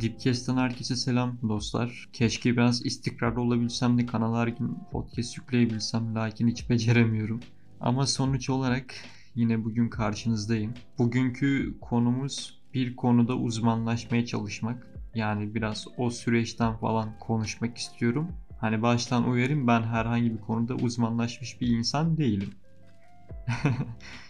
Dipkest'ten herkese selam dostlar. Keşke biraz istikrarlı olabilsem de kanala her gün podcast yükleyebilsem lakin hiç beceremiyorum. Ama sonuç olarak yine bugün karşınızdayım. Bugünkü konumuz bir konuda uzmanlaşmaya çalışmak. Yani biraz o süreçten falan konuşmak istiyorum. Hani baştan uyarayım ben herhangi bir konuda uzmanlaşmış bir insan değilim.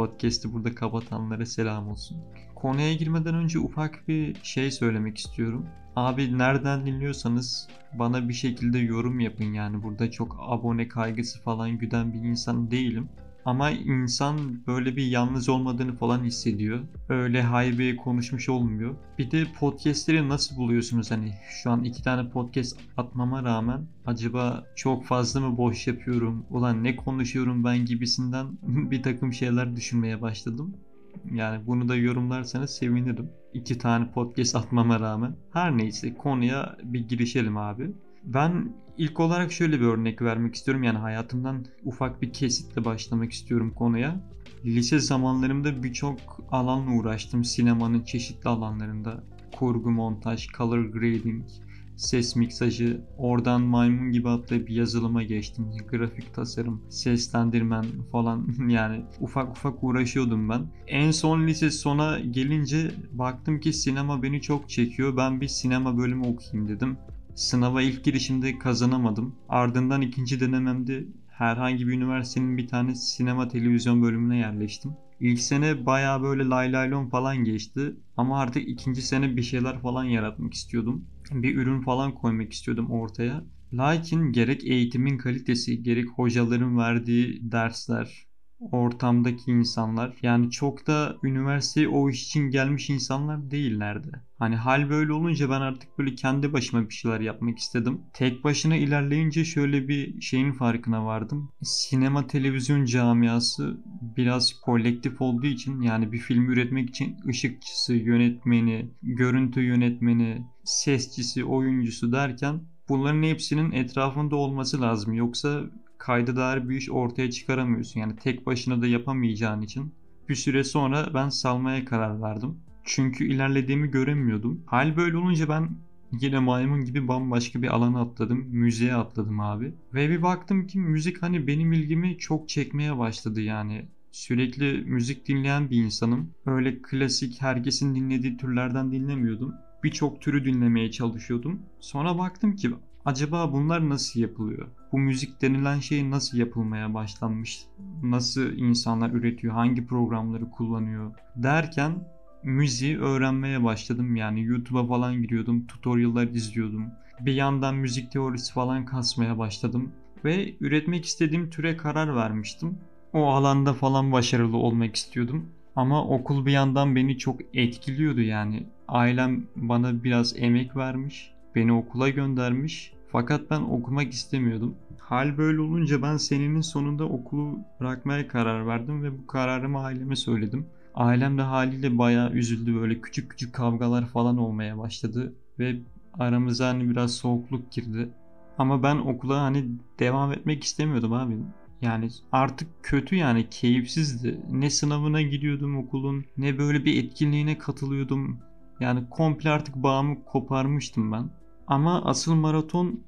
Podcast'i burada kapatanlara selam olsun. Konuya girmeden önce ufak bir şey söylemek istiyorum. Abi nereden dinliyorsanız bana bir şekilde yorum yapın yani burada çok abone kaygısı falan güden bir insan değilim. Ama insan böyle bir yalnız olmadığını falan hissediyor. Öyle haybeye konuşmuş olmuyor. Bir de podcastleri nasıl buluyorsunuz? Hani şu an iki tane podcast atmama rağmen acaba çok fazla mı boş yapıyorum? Ulan ne konuşuyorum ben gibisinden bir takım şeyler düşünmeye başladım. Yani bunu da yorumlarsanız sevinirim. İki tane podcast atmama rağmen. Her neyse konuya bir girişelim abi. Ben ilk olarak şöyle bir örnek vermek istiyorum. Yani hayatımdan ufak bir kesitle başlamak istiyorum konuya. Lise zamanlarımda birçok alanla uğraştım. Sinemanın çeşitli alanlarında. Kurgu, montaj, color grading, ses miksajı, oradan maymun gibi atlayıp yazılıma geçtim. Grafik tasarım, seslendirmen falan yani ufak ufak uğraşıyordum ben. En son lise sona gelince baktım ki sinema beni çok çekiyor. Ben bir sinema bölümü okuyayım dedim. Sınava ilk girişimde kazanamadım. Ardından ikinci denememde herhangi bir üniversitenin bir tane sinema televizyon bölümüne yerleştim. İlk sene baya böyle lay laylon falan geçti. Ama artık ikinci sene bir şeyler falan yaratmak istiyordum. Bir ürün falan koymak istiyordum ortaya. Lakin gerek eğitimin kalitesi, gerek hocaların verdiği dersler, ortamdaki insanlar yani çok da üniversiteye o iş için gelmiş insanlar değillerdi. Hani hal böyle olunca ben artık böyle kendi başıma bir şeyler yapmak istedim. Tek başına ilerleyince şöyle bir şeyin farkına vardım. Sinema televizyon camiası biraz kolektif olduğu için yani bir film üretmek için ışıkçısı, yönetmeni, görüntü yönetmeni, sesçisi, oyuncusu derken bunların hepsinin etrafında olması lazım. Yoksa kayda dair bir iş ortaya çıkaramıyorsun. Yani tek başına da yapamayacağın için bir süre sonra ben salmaya karar verdim. Çünkü ilerlediğimi göremiyordum. Hal böyle olunca ben yine maymun gibi bambaşka bir alana atladım. Müziğe atladım abi. Ve bir baktım ki müzik hani benim ilgimi çok çekmeye başladı yani. Sürekli müzik dinleyen bir insanım. Öyle klasik herkesin dinlediği türlerden dinlemiyordum. Birçok türü dinlemeye çalışıyordum. Sonra baktım ki acaba bunlar nasıl yapılıyor? Bu müzik denilen şey nasıl yapılmaya başlanmış? Nasıl insanlar üretiyor? Hangi programları kullanıyor? Derken müziği öğrenmeye başladım. Yani YouTube'a falan giriyordum, tutorial'lar izliyordum. Bir yandan müzik teorisi falan kasmaya başladım ve üretmek istediğim türe karar vermiştim. O alanda falan başarılı olmak istiyordum. Ama okul bir yandan beni çok etkiliyordu yani. Ailem bana biraz emek vermiş, beni okula göndermiş. Fakat ben okumak istemiyordum. Hal böyle olunca ben senenin sonunda okulu bırakmaya karar verdim ve bu kararımı aileme söyledim. Ailem de haliyle bayağı üzüldü böyle küçük küçük kavgalar falan olmaya başladı ve aramıza hani biraz soğukluk girdi. Ama ben okula hani devam etmek istemiyordum abi. Yani artık kötü yani keyifsizdi. Ne sınavına gidiyordum okulun ne böyle bir etkinliğine katılıyordum. Yani komple artık bağımı koparmıştım ben. Ama asıl maraton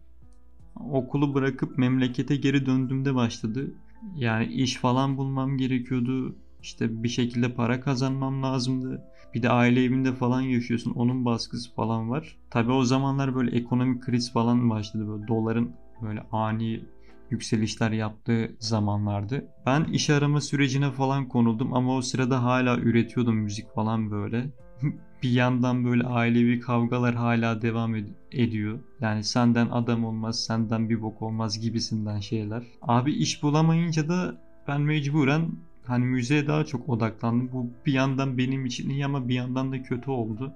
okulu bırakıp memlekete geri döndüğümde başladı. Yani iş falan bulmam gerekiyordu. İşte bir şekilde para kazanmam lazımdı. Bir de aile evinde falan yaşıyorsun. Onun baskısı falan var. Tabi o zamanlar böyle ekonomik kriz falan başladı. Böyle doların böyle ani yükselişler yaptığı zamanlardı. Ben iş arama sürecine falan konuldum ama o sırada hala üretiyordum müzik falan böyle. bir yandan böyle ailevi kavgalar hala devam ed- ediyor. Yani senden adam olmaz, senden bir bok olmaz gibisinden şeyler. Abi iş bulamayınca da ben mecburen hani müziğe daha çok odaklandım. Bu bir yandan benim için iyi ama bir yandan da kötü oldu.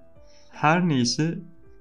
Her neyse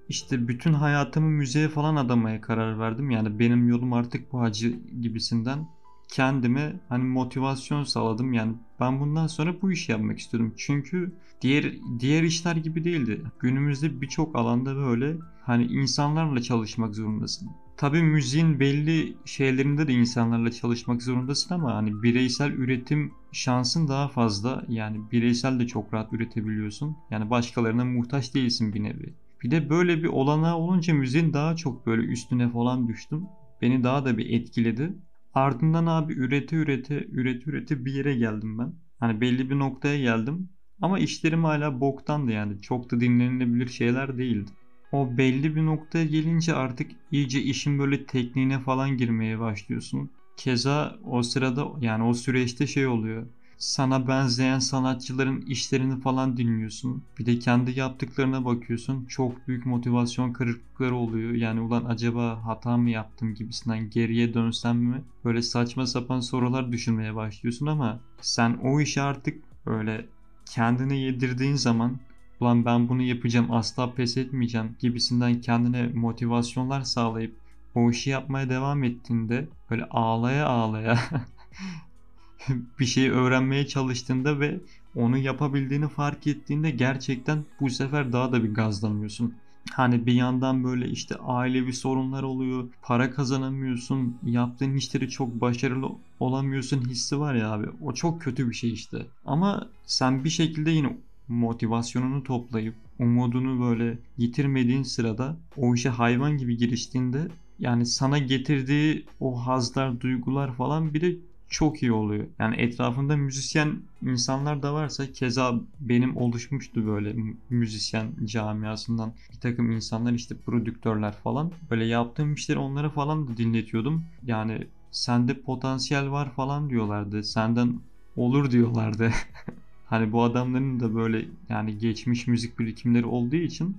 işte bütün hayatımı müziğe falan adamaya karar verdim. Yani benim yolum artık bu hacı gibisinden kendime hani motivasyon sağladım. Yani ben bundan sonra bu işi yapmak istiyordum. Çünkü diğer diğer işler gibi değildi. Günümüzde birçok alanda böyle hani insanlarla çalışmak zorundasın. Tabii müziğin belli şeylerinde de insanlarla çalışmak zorundasın ama hani bireysel üretim şansın daha fazla. Yani bireysel de çok rahat üretebiliyorsun. Yani başkalarına muhtaç değilsin bir nevi. Bir de böyle bir olanağı olunca müziğin daha çok böyle üstüne falan düştüm. Beni daha da bir etkiledi. Ardından abi ürete ürete ürete ürete bir yere geldim ben. Hani belli bir noktaya geldim. Ama işlerim hala boktandı yani. Çok da dinlenilebilir şeyler değildi. O belli bir noktaya gelince artık iyice işin böyle tekniğine falan girmeye başlıyorsun. Keza o sırada yani o süreçte şey oluyor sana benzeyen sanatçıların işlerini falan dinliyorsun. Bir de kendi yaptıklarına bakıyorsun. Çok büyük motivasyon kırıklıkları oluyor. Yani ulan acaba hata mı yaptım gibisinden geriye dönsem mi? Böyle saçma sapan sorular düşünmeye başlıyorsun ama sen o işi artık böyle kendine yedirdiğin zaman ulan ben bunu yapacağım asla pes etmeyeceğim gibisinden kendine motivasyonlar sağlayıp o işi yapmaya devam ettiğinde böyle ağlaya ağlaya bir şey öğrenmeye çalıştığında ve onu yapabildiğini fark ettiğinde gerçekten bu sefer daha da bir gazlanıyorsun. Hani bir yandan böyle işte ailevi sorunlar oluyor, para kazanamıyorsun, yaptığın işleri çok başarılı olamıyorsun hissi var ya abi. O çok kötü bir şey işte. Ama sen bir şekilde yine motivasyonunu toplayıp umudunu böyle yitirmediğin sırada o işe hayvan gibi giriştiğinde yani sana getirdiği o hazlar, duygular falan bir de çok iyi oluyor. Yani etrafında müzisyen insanlar da varsa keza benim oluşmuştu böyle müzisyen camiasından bir takım insanlar işte prodüktörler falan. Böyle yaptığım işleri onlara falan da dinletiyordum. Yani sende potansiyel var falan diyorlardı. Senden olur diyorlardı. hani bu adamların da böyle yani geçmiş müzik birikimleri olduğu için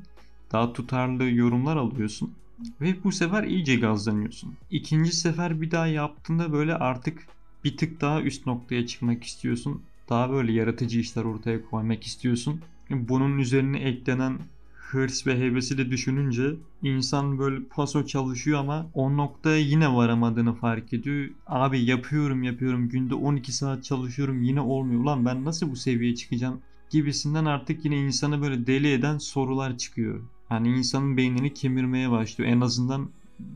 daha tutarlı yorumlar alıyorsun. Ve bu sefer iyice gazlanıyorsun. İkinci sefer bir daha yaptığında böyle artık bir tık daha üst noktaya çıkmak istiyorsun. Daha böyle yaratıcı işler ortaya koymak istiyorsun. Bunun üzerine eklenen hırs ve hevesi de düşününce insan böyle paso çalışıyor ama o noktaya yine varamadığını fark ediyor. Abi yapıyorum yapıyorum günde 12 saat çalışıyorum yine olmuyor. Ulan ben nasıl bu seviyeye çıkacağım gibisinden artık yine insanı böyle deli eden sorular çıkıyor. Yani insanın beynini kemirmeye başlıyor. En azından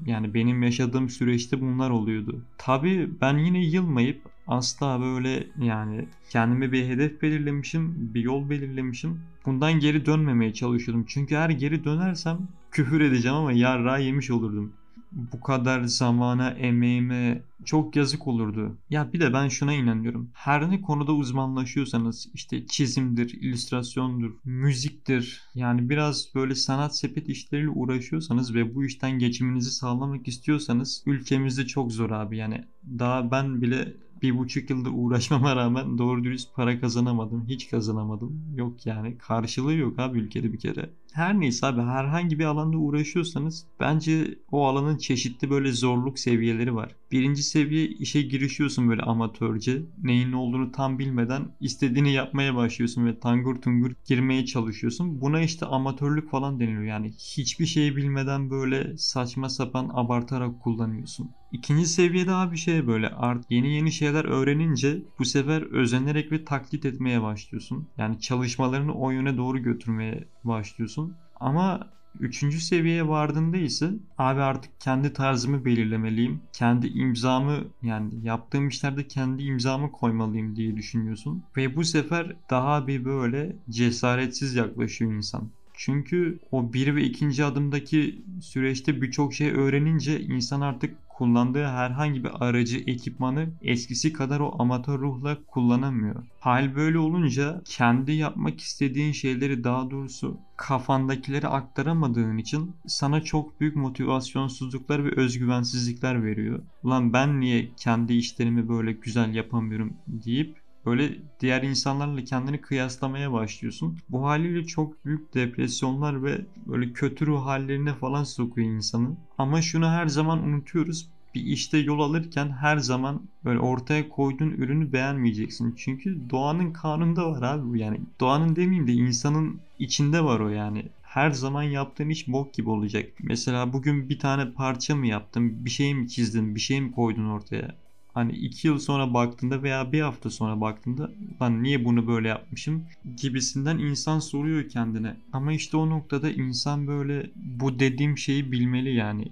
yani benim yaşadığım süreçte bunlar oluyordu. Tabii ben yine yılmayıp asla böyle yani kendime bir hedef belirlemişim, bir yol belirlemişim. Bundan geri dönmemeye çalışıyordum. Çünkü eğer geri dönersem küfür edeceğim ama yarra yemiş olurdum bu kadar zamana, emeğime çok yazık olurdu. Ya bir de ben şuna inanıyorum. Her ne konuda uzmanlaşıyorsanız işte çizimdir, illüstrasyondur, müziktir. Yani biraz böyle sanat sepet işleriyle uğraşıyorsanız ve bu işten geçiminizi sağlamak istiyorsanız ülkemizde çok zor abi. Yani daha ben bile bir buçuk yılda uğraşmama rağmen doğru dürüst para kazanamadım. Hiç kazanamadım. Yok yani karşılığı yok abi ülkede bir kere. Her neyse abi herhangi bir alanda uğraşıyorsanız bence o alanın çeşitli böyle zorluk seviyeleri var. Birinci seviye işe girişiyorsun böyle amatörce. Neyin ne olduğunu tam bilmeden istediğini yapmaya başlıyorsun ve tangur tungur girmeye çalışıyorsun. Buna işte amatörlük falan deniliyor. Yani hiçbir şey bilmeden böyle saçma sapan abartarak kullanıyorsun. İkinci seviyede abi şey böyle art yeni yeni şeyler öğrenince bu sefer özenerek ve taklit etmeye başlıyorsun. Yani çalışmalarını o yöne doğru götürmeye başlıyorsun. Ama Üçüncü seviyeye vardığında ise abi artık kendi tarzımı belirlemeliyim. Kendi imzamı yani yaptığım işlerde kendi imzamı koymalıyım diye düşünüyorsun. Ve bu sefer daha bir böyle cesaretsiz yaklaşıyor insan. Çünkü o bir ve ikinci adımdaki süreçte birçok şey öğrenince insan artık kullandığı herhangi bir aracı, ekipmanı eskisi kadar o amatör ruhla kullanamıyor. Hal böyle olunca kendi yapmak istediğin şeyleri daha doğrusu kafandakileri aktaramadığın için sana çok büyük motivasyonsuzluklar ve özgüvensizlikler veriyor. Ulan ben niye kendi işlerimi böyle güzel yapamıyorum deyip böyle diğer insanlarla kendini kıyaslamaya başlıyorsun. Bu haliyle çok büyük depresyonlar ve böyle kötü ruh hallerine falan sokuyor insanı. Ama şunu her zaman unutuyoruz bir işte yol alırken her zaman böyle ortaya koyduğun ürünü beğenmeyeceksin. Çünkü doğanın kanunda var abi bu yani. Doğanın demeyeyim de insanın içinde var o yani. Her zaman yaptığın iş bok gibi olacak. Mesela bugün bir tane parça mı yaptın, bir şey mi çizdin, bir şey mi koydun ortaya? Hani iki yıl sonra baktığında veya bir hafta sonra baktığında ben niye bunu böyle yapmışım gibisinden insan soruyor kendine. Ama işte o noktada insan böyle bu dediğim şeyi bilmeli yani.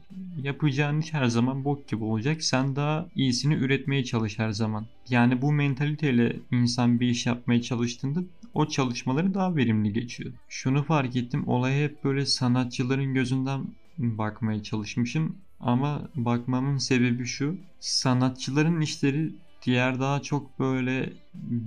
Yapacağın iş her zaman bok gibi olacak. Sen daha iyisini üretmeye çalış her zaman. Yani bu mentaliteyle insan bir iş yapmaya çalıştığında o çalışmaları daha verimli geçiyor. Şunu fark ettim olaya hep böyle sanatçıların gözünden bakmaya çalışmışım ama bakmamın sebebi şu. Sanatçıların işleri diğer daha çok böyle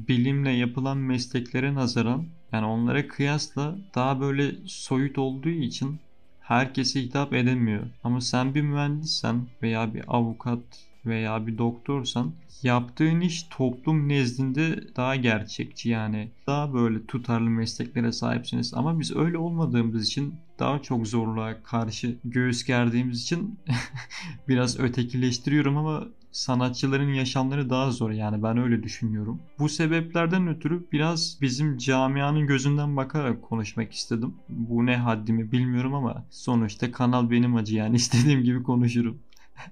bilimle yapılan mesleklere nazaran yani onlara kıyasla daha böyle soyut olduğu için herkese hitap edemiyor. Ama sen bir mühendissen veya bir avukat veya bir doktorsan yaptığın iş toplum nezdinde daha gerçekçi yani daha böyle tutarlı mesleklere sahipsiniz ama biz öyle olmadığımız için daha çok zorluğa karşı göğüs gerdiğimiz için biraz ötekileştiriyorum ama sanatçıların yaşamları daha zor yani ben öyle düşünüyorum. Bu sebeplerden ötürü biraz bizim camianın gözünden bakarak konuşmak istedim. Bu ne haddimi bilmiyorum ama sonuçta kanal benim acı yani istediğim gibi konuşurum.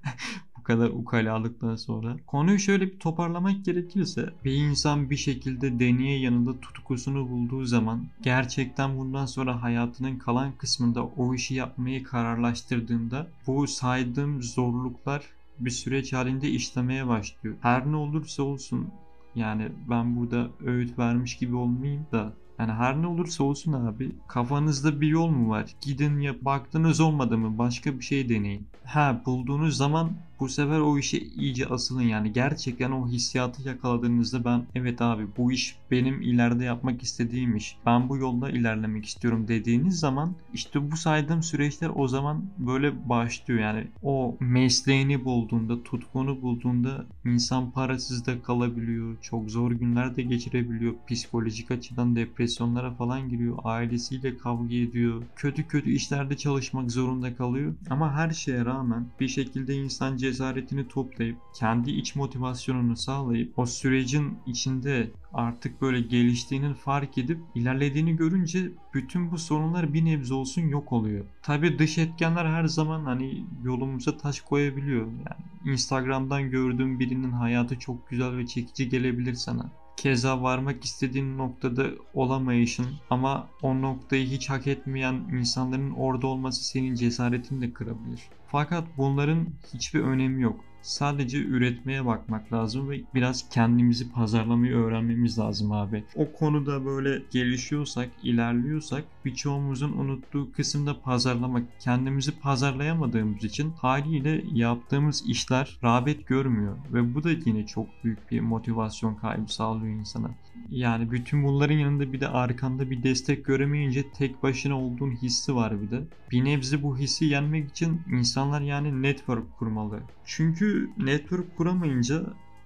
Kadar ukalalıktan sonra. Konuyu şöyle bir toparlamak gerekirse bir insan bir şekilde deneye yanında tutkusunu bulduğu zaman gerçekten bundan sonra hayatının kalan kısmında o işi yapmayı kararlaştırdığında bu saydığım zorluklar bir süreç halinde işlemeye başlıyor. Her ne olursa olsun yani ben burada öğüt vermiş gibi olmayayım da yani her ne olursa olsun abi kafanızda bir yol mu var? Gidin ya baktınız olmadı mı başka bir şey deneyin. Ha bulduğunuz zaman bu sefer o işe iyice asılın yani. Gerçekten o hissiyatı yakaladığınızda ben evet abi bu iş benim ileride yapmak istediğim iş. Ben bu yolda ilerlemek istiyorum. dediğiniz zaman işte bu saydığım süreçler o zaman böyle başlıyor. Yani o mesleğini bulduğunda tutkunu bulduğunda insan parasız da kalabiliyor çok zor günler de geçirebiliyor. Psikolojik açıdan depresyonlara falan giriyor ailesiyle kavga ediyor. Kötü kötü işlerde çalışmak zorunda kalıyor. Ama her şeye rağmen bir şekilde insan cesaretini toplayıp kendi iç motivasyonunu sağlayıp o sürecin içinde artık böyle geliştiğinin fark edip ilerlediğini görünce bütün bu sorunlar bir nebze olsun yok oluyor. Tabi dış etkenler her zaman hani yolumuza taş koyabiliyor. Yani Instagram'dan gördüğün birinin hayatı çok güzel ve çekici gelebilir sana. Keza varmak istediğin noktada olamayışın ama o noktayı hiç hak etmeyen insanların orada olması senin cesaretini de kırabilir. Fakat bunların hiçbir önemi yok. Sadece üretmeye bakmak lazım ve biraz kendimizi pazarlamayı öğrenmemiz lazım abi. O konuda böyle gelişiyorsak, ilerliyorsak birçoğumuzun unuttuğu kısımda pazarlamak. Kendimizi pazarlayamadığımız için haliyle yaptığımız işler rağbet görmüyor ve bu da yine çok büyük bir motivasyon kaybı sağlıyor insana. Yani bütün bunların yanında bir de arkanda bir destek göremeyince tek başına olduğun hissi var bir de. Bir nebze bu hissi yenmek için insanlar yani network kurmalı. Network kuramayınca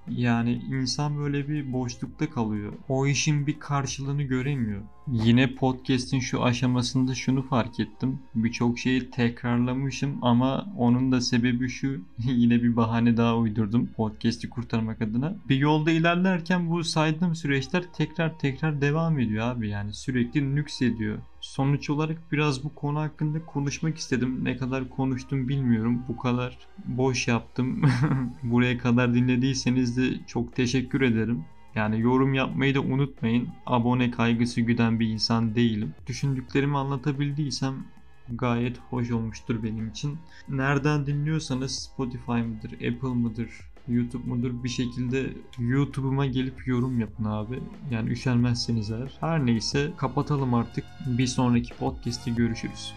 yani insan böyle bir boşlukta kalıyor. O işin bir karşılığını göremiyor. Yine podcast'in şu aşamasında şunu fark ettim. Birçok şeyi tekrarlamışım ama onun da sebebi şu. Yine bir bahane daha uydurdum podcast'i kurtarmak adına. Bir yolda ilerlerken bu saydığım süreçler tekrar tekrar devam ediyor abi. Yani sürekli nüks ediyor. Sonuç olarak biraz bu konu hakkında konuşmak istedim. Ne kadar konuştum bilmiyorum. Bu kadar boş yaptım. Buraya kadar dinlediyseniz de çok teşekkür ederim. Yani yorum yapmayı da unutmayın. Abone kaygısı güden bir insan değilim. Düşündüklerimi anlatabildiysem gayet hoş olmuştur benim için. Nereden dinliyorsanız Spotify mıdır, Apple mıdır, YouTube mudur bir şekilde YouTube'uma gelip yorum yapın abi. Yani üşenmezseniz eğer. Her neyse kapatalım artık. Bir sonraki podcast'te görüşürüz.